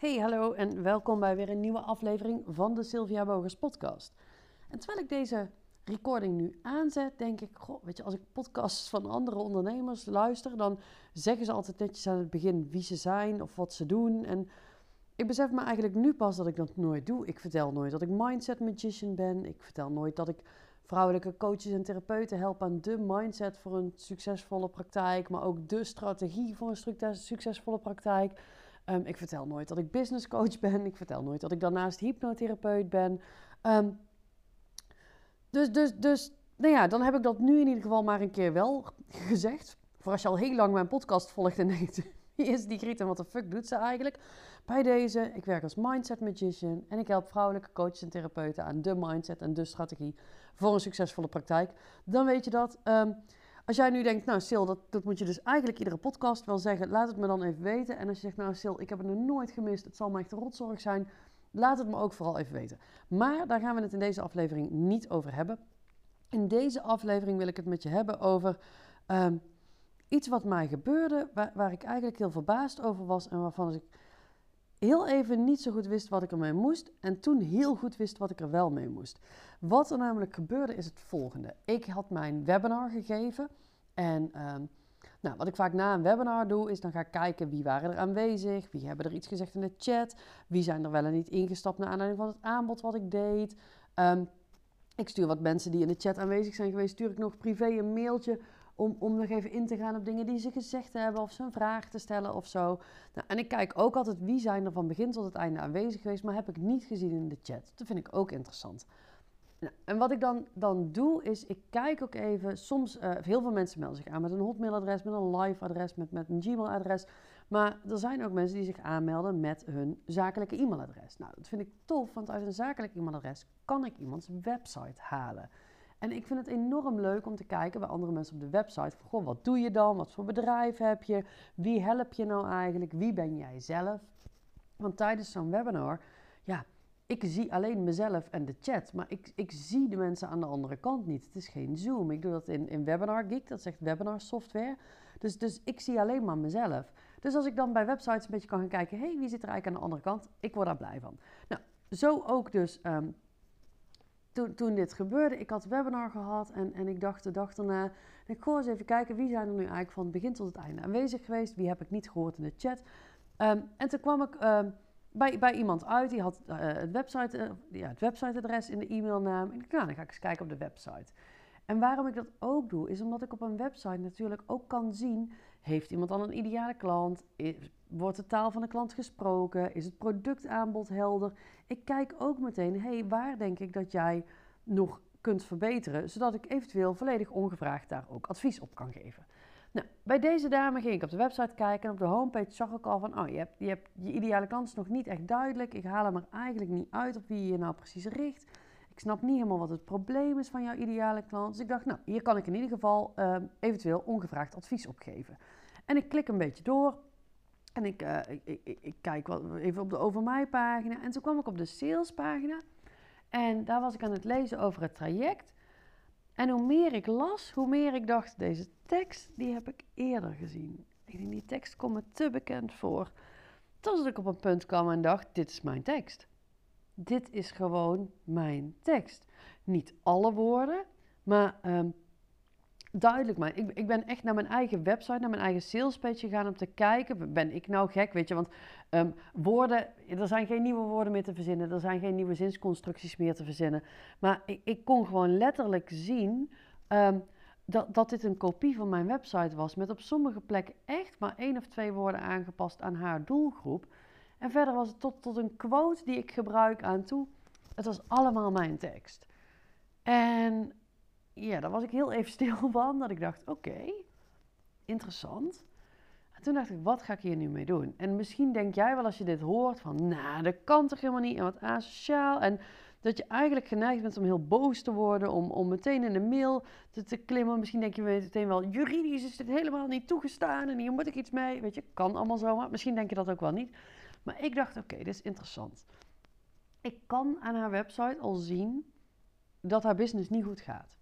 Hey, hallo en welkom bij weer een nieuwe aflevering van de Sylvia Bogers podcast. En terwijl ik deze recording nu aanzet, denk ik, goh, weet je, als ik podcasts van andere ondernemers luister, dan zeggen ze altijd netjes aan het begin wie ze zijn of wat ze doen. En ik besef me eigenlijk nu pas dat ik dat nooit doe. Ik vertel nooit dat ik mindset magician ben. Ik vertel nooit dat ik vrouwelijke coaches en therapeuten help aan de mindset voor een succesvolle praktijk, maar ook de strategie voor een succesvolle praktijk. Um, ik vertel nooit dat ik business coach ben. Ik vertel nooit dat ik daarnaast hypnotherapeut ben. Um, dus, dus, dus, nou ja, dan heb ik dat nu in ieder geval maar een keer wel gezegd. Voor als je al heel lang mijn podcast volgt en denkt, wie is die Griet en wat de fuck doet ze eigenlijk? Bij deze, ik werk als mindset magician en ik help vrouwelijke coaches en therapeuten aan de mindset en de strategie voor een succesvolle praktijk. Dan weet je dat. Um, als jij nu denkt, nou Sil, dat, dat moet je dus eigenlijk iedere podcast wel zeggen, laat het me dan even weten. En als je zegt, nou Sil, ik heb het nog nooit gemist, het zal me echt een rotzorg zijn, laat het me ook vooral even weten. Maar daar gaan we het in deze aflevering niet over hebben. In deze aflevering wil ik het met je hebben over ehm, iets wat mij gebeurde, waar, waar ik eigenlijk heel verbaasd over was en waarvan ik heel even niet zo goed wist wat ik ermee moest en toen heel goed wist wat ik er wel mee moest. Wat er namelijk gebeurde is het volgende. Ik had mijn webinar gegeven en um, nou, wat ik vaak na een webinar doe is dan ga ik kijken wie waren er aanwezig, wie hebben er iets gezegd in de chat, wie zijn er wel en niet ingestapt naar aanleiding van het aanbod wat ik deed. Um, ik stuur wat mensen die in de chat aanwezig zijn geweest, stuur ik nog privé een mailtje om, om nog even in te gaan op dingen die ze gezegd hebben of ze een vraag te stellen of zo. Nou, en ik kijk ook altijd wie zijn er van begin tot het einde aanwezig geweest, maar heb ik niet gezien in de chat. Dat vind ik ook interessant. Nou, en wat ik dan, dan doe, is ik kijk ook even, soms, uh, heel veel mensen melden zich aan met een hotmailadres, met een live adres, met, met een Gmail-adres. Maar er zijn ook mensen die zich aanmelden met hun zakelijke e-mailadres. Nou, dat vind ik tof, want uit een zakelijk e-mailadres kan ik iemands website halen. En ik vind het enorm leuk om te kijken bij andere mensen op de website. Van, goh, wat doe je dan? Wat voor bedrijf heb je? Wie help je nou eigenlijk? Wie ben jij zelf? Want tijdens zo'n webinar, ja, ik zie alleen mezelf en de chat, maar ik, ik zie de mensen aan de andere kant niet. Het is geen Zoom. Ik doe dat in, in Webinar Geek, dat zegt webinar software. Dus, dus ik zie alleen maar mezelf. Dus als ik dan bij websites een beetje kan gaan kijken, hé, hey, wie zit er eigenlijk aan de andere kant? Ik word daar blij van. Nou, zo ook dus um, toen, toen dit gebeurde, ik had webinar gehad en, en ik dacht de dag daarna, ik ga eens even kijken wie zijn er nu eigenlijk van het begin tot het einde aanwezig geweest, wie heb ik niet gehoord in de chat. Um, en toen kwam ik um, bij, bij iemand uit, die had uh, het, website, uh, ja, het websiteadres in de e-mailnaam. En nou, dan ga ik eens kijken op de website. En waarom ik dat ook doe, is omdat ik op een website natuurlijk ook kan zien, heeft iemand dan een ideale klant? Wordt de taal van de klant gesproken? Is het productaanbod helder? Ik kijk ook meteen, hey, waar denk ik dat jij nog kunt verbeteren, zodat ik eventueel volledig ongevraagd daar ook advies op kan geven. Nou, bij deze dame ging ik op de website kijken en op de homepage zag ik al van, oh, je hebt je, hebt, je ideale klant is nog niet echt duidelijk. Ik haal hem er eigenlijk niet uit op wie je nou precies richt. Ik snap niet helemaal wat het probleem is van jouw ideale klant. Dus ik dacht, nou, hier kan ik in ieder geval uh, eventueel ongevraagd advies op geven. En ik klik een beetje door. En ik, uh, ik, ik, ik, kijk wat, even op de Over Mij pagina. En toen kwam ik op de sales pagina. En daar was ik aan het lezen over het traject. En hoe meer ik las, hoe meer ik dacht, deze tekst, die heb ik eerder gezien. Ik denk, die tekst komt me te bekend voor. Tot ik op een punt kwam en dacht, dit is mijn tekst. Dit is gewoon mijn tekst. Niet alle woorden, maar um, duidelijk maar. Ik, ik ben echt naar mijn eigen website, naar mijn eigen salespage gegaan om te kijken. Ben ik nou gek, weet je? Want um, woorden, er zijn geen nieuwe woorden meer te verzinnen. Er zijn geen nieuwe zinsconstructies meer te verzinnen. Maar ik, ik kon gewoon letterlijk zien um, dat, dat dit een kopie van mijn website was. Met op sommige plekken echt maar één of twee woorden aangepast aan haar doelgroep. En verder was het tot, tot een quote die ik gebruik aan toe. Het was allemaal mijn tekst. En ja, daar was ik heel even stil van. Dat ik dacht, oké, interessant. En toen dacht ik, wat ga ik hier nu mee doen? En misschien denk jij wel als je dit hoort van, nou, dat kan toch helemaal niet en wat asociaal. En dat je eigenlijk geneigd bent om heel boos te worden, om, om meteen in de mail te, te klimmen. Misschien denk je meteen wel, juridisch is dit helemaal niet toegestaan en hier moet ik iets mee. Weet je, kan allemaal zomaar. Misschien denk je dat ook wel niet. Maar ik dacht, oké, dit is interessant. Ik kan aan haar website al zien dat haar business niet goed gaat.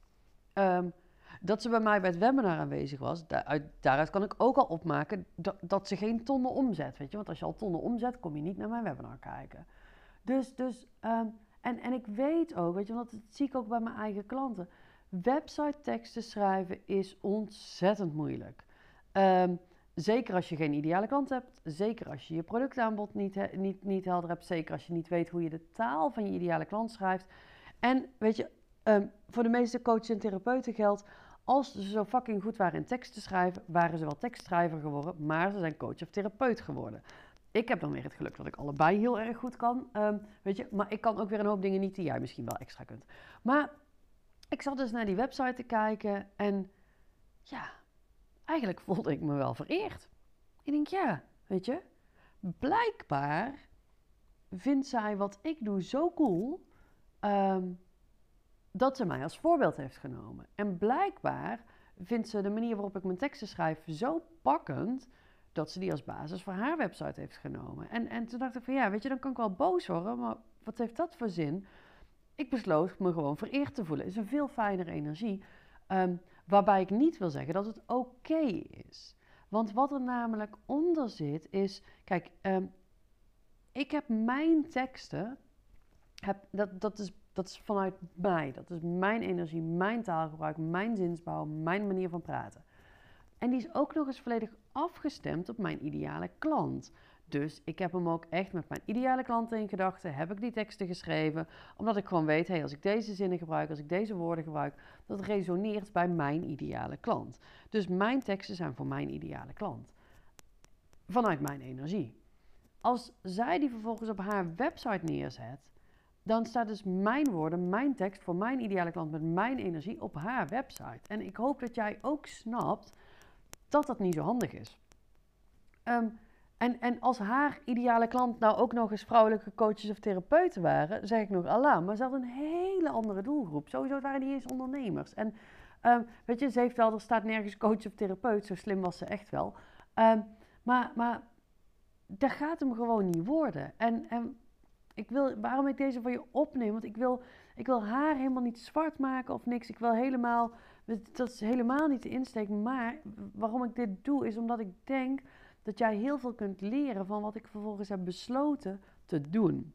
Um, Dat ze bij mij bij het webinar aanwezig was, daaruit, daaruit kan ik ook al opmaken dat, dat ze geen tonnen omzet. Weet je? Want als je al tonnen omzet, kom je niet naar mijn webinar kijken. Dus, dus ehm, en, en ik weet ook, weet je, want dat zie ik ook bij mijn eigen klanten. Website teksten schrijven is ontzettend moeilijk. Ehm, zeker als je geen ideale klant hebt, zeker als je je productaanbod niet, niet, niet helder hebt, zeker als je niet weet hoe je de taal van je ideale klant schrijft. En weet je, ehm, voor de meeste coaches en therapeuten geldt, als ze zo fucking goed waren in tekst te schrijven, waren ze wel tekstschrijver geworden, maar ze zijn coach of therapeut geworden. Ik heb dan weer het geluk dat ik allebei heel erg goed kan. Ehm, weet je, maar ik kan ook weer een hoop dingen niet die jij misschien wel extra kunt. Maar ik zat dus naar die website te kijken en ja, eigenlijk voelde ik me wel vereerd. Ik denk, ja, weet je, blijkbaar vindt zij wat ik doe zo cool ehm, dat ze mij als voorbeeld heeft genomen. En blijkbaar vindt ze de manier waarop ik mijn teksten schrijf zo pakkend dat ze die als basis voor haar website heeft genomen. En, en toen dacht ik van ja, weet je, dan kan ik wel boos worden, maar wat heeft dat voor zin? Ik besloot me gewoon vereerd te voelen. Het is een veel fijnere energie. Ehm, waarbij ik niet wil zeggen dat het oké is. Want wat er namelijk onder zit is, kijk, ehm, ik heb mijn teksten, heb, dat, dat, is, dat is vanuit mij. Dat is mijn energie, mijn taalgebruik, mijn zinsbouw, mijn manier van praten. En die is ook nog eens volledig afgestemd op mijn ideale klant. Dus ik heb hem ook echt met mijn ideale klanten in gedachten, heb ik die teksten geschreven, omdat ik gewoon weet, hey, als ik deze zinnen gebruik, als ik deze woorden gebruik, dat resoneert bij mijn ideale klant. Dus mijn teksten zijn voor mijn ideale klant. Vanuit mijn energie. Als zij die vervolgens op haar website neerzet, dan staat dus mijn woorden, mijn tekst voor mijn ideale klant met mijn energie op haar website. En ik hoop dat jij ook snapt dat dat niet zo handig is. Um, en, en als haar ideale klant nou ook nog eens vrouwelijke coaches of therapeuten waren, zeg ik nog Allah. Maar ze had een hele andere doelgroep. Sowieso waren die eens ondernemers. En um, weet je, ze heeft wel, er staat nergens coach of therapeut, zo slim was ze echt wel. Um, maar, maar dat gaat hem gewoon niet worden. En, en ik wil, waarom ik deze voor je opneem, want ik wil, ik wil haar helemaal niet zwart maken of niks. Ik wil helemaal, dat is helemaal niet de insteek. Maar waarom ik dit doe, is omdat ik denk dat jij heel veel kunt leren van wat ik vervolgens heb besloten te doen.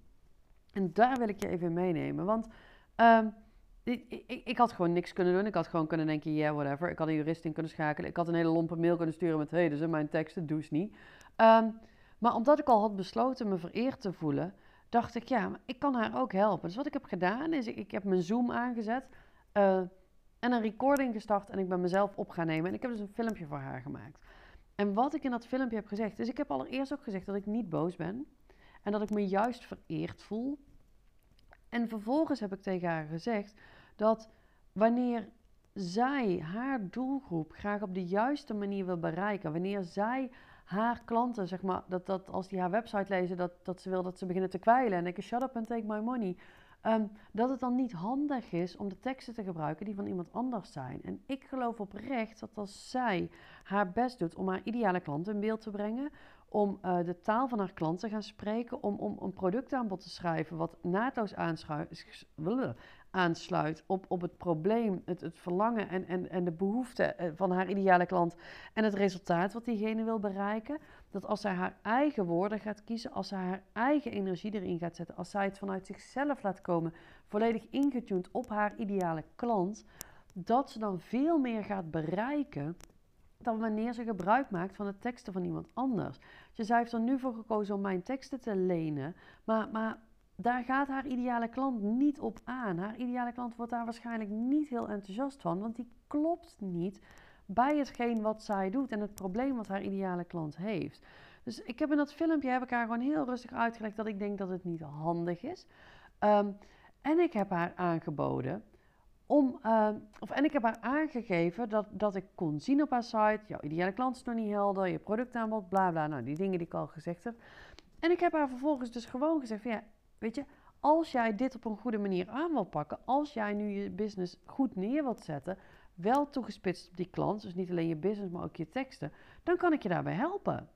En daar wil ik je even meenemen. Want ehm, ik, ik, ik, had gewoon niks kunnen doen. Ik had gewoon kunnen denken, yeah, whatever. Ik had een jurist in kunnen schakelen. Ik had een hele lompe mail kunnen sturen met, hey, dit zijn mijn teksten, doe niet. Ehm, maar omdat ik al had besloten me vereerd te voelen, dacht ik, ja, ik kan haar ook helpen. Dus wat ik heb gedaan, is ik, ik heb mijn Zoom aangezet uh, en een recording gestart en ik ben mezelf op gaan nemen. En ik heb dus een filmpje voor haar gemaakt. En wat ik in dat filmpje heb gezegd, is ik heb allereerst ook gezegd dat ik niet boos ben. En dat ik me juist vereerd voel. En vervolgens heb ik tegen haar gezegd dat wanneer zij haar doelgroep graag op de juiste manier wil bereiken, wanneer zij haar klanten, zeg maar, dat, dat als die haar website lezen, dat, dat ze wil dat ze beginnen te kwijlen en denken, shut up and take my money. Um, dat het dan niet handig is om de teksten te gebruiken die van iemand anders zijn. En ik geloof oprecht dat als zij haar best doet om haar ideale klant in beeld te brengen, om uh, de taal van haar klant te gaan spreken, om, om een productaanbod te schrijven wat naadloos aansluit op, op het probleem, het, het verlangen en, en, en de behoeften eh, van haar ideale klant en het resultaat wat diegene wil bereiken. Dat als zij haar eigen woorden gaat kiezen, als zij haar eigen energie erin gaat zetten, als zij het vanuit zichzelf laat komen, volledig ingetuned op haar ideale klant, dat ze dan veel meer gaat bereiken dan wanneer ze gebruik maakt van de teksten van iemand anders. Dus zij heeft er nu voor gekozen om mijn teksten te lenen, maar, maar daar gaat haar ideale klant niet op aan. Haar ideale klant wordt daar waarschijnlijk niet heel enthousiast van, want die klopt niet bij hetgeen wat zij doet en het probleem wat haar ideale klant heeft. Dus ik heb in dat filmpje heb ik haar gewoon heel rustig uitgelegd dat ik denk dat het niet handig is. Ehm, en ik heb haar aangeboden om, ehm, of, en ik heb haar aangegeven dat, dat ik kon zien op haar site, jouw ideale klant is nog niet helder, je productaanbod, bla bla, nou die dingen die ik al gezegd heb. En ik heb haar vervolgens dus gewoon gezegd van ja, weet je, als jij dit op een goede manier aan wil pakken, als jij nu je business goed neer wilt zetten, wel toegespitst op die klant, dus niet alleen je business, maar ook je teksten, dan kan ik je daarbij helpen.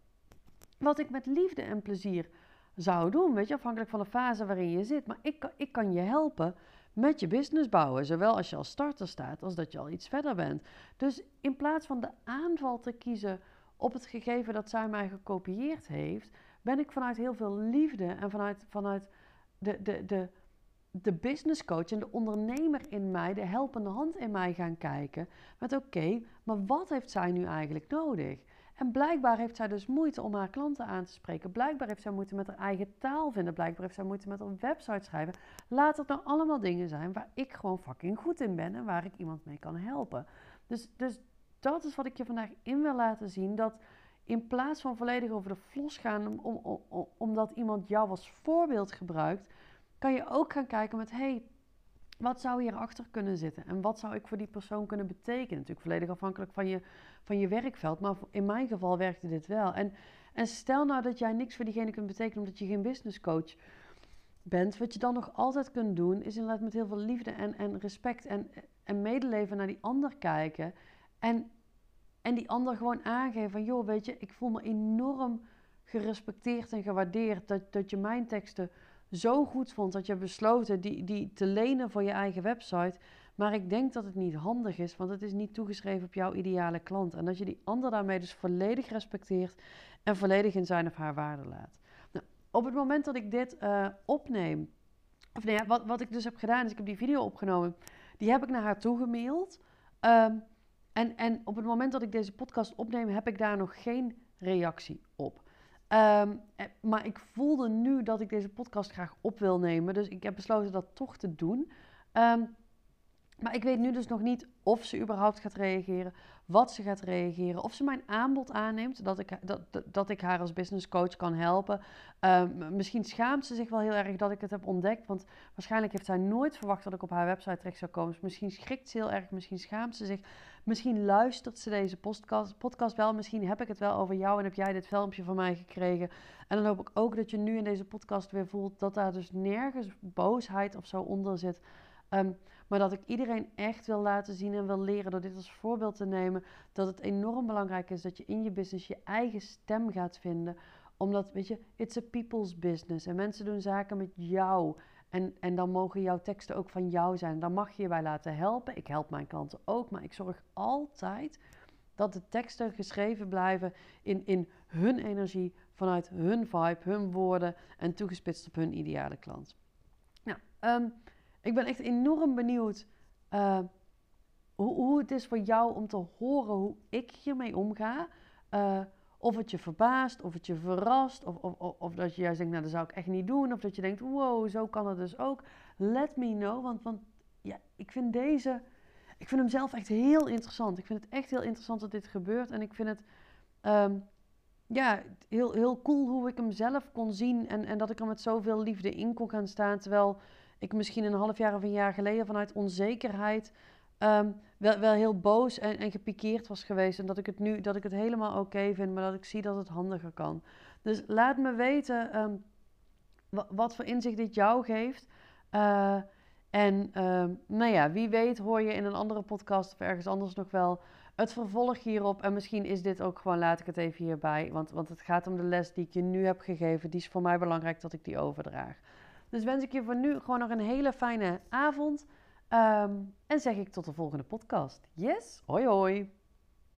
Wat ik met liefde en plezier zou doen, weet je, afhankelijk van de fase waarin je zit. Maar ik, ik kan je helpen met je business bouwen. Zowel als je als starter staat, als dat je al iets verder bent. Dus in plaats van de aanval te kiezen op het gegeven dat zij mij gekopieerd heeft, ben ik vanuit heel veel liefde en vanuit, vanuit de, de, de, de business coach en de ondernemer in mij, de helpende hand in mij gaan kijken. Met oké, maar wat heeft zij nu eigenlijk nodig? En blijkbaar heeft zij dus moeite om haar klanten aan te spreken. Blijkbaar heeft zij moeite met haar eigen taal vinden. Blijkbaar heeft zij moeite met een website schrijven. Laat het nou allemaal dingen zijn waar ik gewoon fucking goed in ben en waar ik iemand mee kan helpen. Dus, dus dat is wat ik je vandaag in wil laten zien. Dat in plaats van volledig over de flos gaan, om, om, omdat iemand jou als voorbeeld gebruikt, kan je ook gaan kijken met: hey, wat zou hierachter kunnen zitten? En wat zou ik voor die persoon kunnen betekenen? Natuurlijk volledig afhankelijk van je, van je werkveld, maar in mijn geval werkte dit wel. En, en stel nou dat jij niks voor diegene kunt betekenen omdat je geen business coach bent. Wat je dan nog altijd kunt doen, is inderdaad met heel veel liefde en, en respect en, en medeleven naar die ander kijken. En, en die ander gewoon aangeven van, joh, weet je, ik voel me enorm gerespecteerd en gewaardeerd dat, dat je mijn teksten zo goed vond dat je besloten die, die te lenen voor je eigen website. Maar ik denk dat het niet handig is, want het is niet toegeschreven op jouw ideale klant. En dat je die ander daarmee dus volledig respecteert en volledig in zijn of haar waarde laat. Nou, op het moment dat ik dit uh, opneem, of nee, wat, wat ik dus heb gedaan, is ik heb die video opgenomen. Die heb ik naar haar toegemaild. Um, en, en op het moment dat ik deze podcast opneem, heb ik daar nog geen reactie. Um, maar ik voelde nu dat ik deze podcast graag op wil nemen. Dus ik heb besloten dat toch te doen. Um, maar ik weet nu dus nog niet of ze überhaupt gaat reageren, wat ze gaat reageren, of ze mijn aanbod aanneemt, dat ik, dat, dat, ik haar als business coach kan helpen. Um, misschien schaamt ze zich wel heel erg dat ik het heb ontdekt, want waarschijnlijk heeft zij nooit verwacht dat ik op haar website terecht zou komen. Dus misschien schrikt ze heel erg, misschien schaamt ze zich, misschien luistert ze deze podcast, podcast wel, misschien heb ik het wel over jou en heb jij dit filmpje van mij gekregen. En dan hoop ik ook dat je nu in deze podcast weer voelt dat daar dus nergens boosheid of zo onder zit. Um, maar dat ik iedereen echt wil laten zien en wil leren door dit als voorbeeld te nemen. Dat het enorm belangrijk is dat je in je business je eigen stem gaat vinden. Omdat, weet je, it's a people's business. En mensen doen zaken met jou. En, en dan mogen jouw teksten ook van jou zijn. Dan mag je je bij laten helpen. Ik help mijn klanten ook. Maar ik zorg altijd dat de teksten geschreven blijven in, in hun energie, vanuit hun vibe, hun woorden en toegespitst op hun ideale klant. Nou, um, ik ben echt enorm benieuwd uh, hoe, hoe, het is voor jou om te horen hoe ik hiermee omga. Uh, of het je verbaast, of het je verrast, of, of, of, dat je juist denkt, nou dat zou ik echt niet doen. Of dat je denkt, wow, zo kan het dus ook. Let me know, want, want ja, ik vind deze, ik vind hem zelf echt heel interessant. Ik vind het echt heel interessant dat dit gebeurt. En ik vind het, um, ja, heel, heel cool hoe ik hem zelf kon zien. En, en dat ik er met zoveel liefde in kon gaan staan. Terwijl ik misschien een half jaar of een jaar geleden vanuit onzekerheid um, wel, wel heel boos en, en gepikeerd was geweest. En dat ik het nu dat ik het helemaal oké vind, maar dat ik zie dat het handiger kan. Dus laat me weten um, wat voor inzicht dit jou geeft. Uh, en um, nou ja, wie weet hoor je in een andere podcast of ergens anders nog wel het vervolg hierop. En misschien is dit ook gewoon, laat ik het even hierbij. Want, want het gaat om de les die ik je nu heb gegeven. Die is voor mij belangrijk dat ik die overdraag. Dus wens ik je voor nu gewoon nog een hele fijne avond. Um, en zeg ik tot de volgende podcast. Yes, hoi hoi.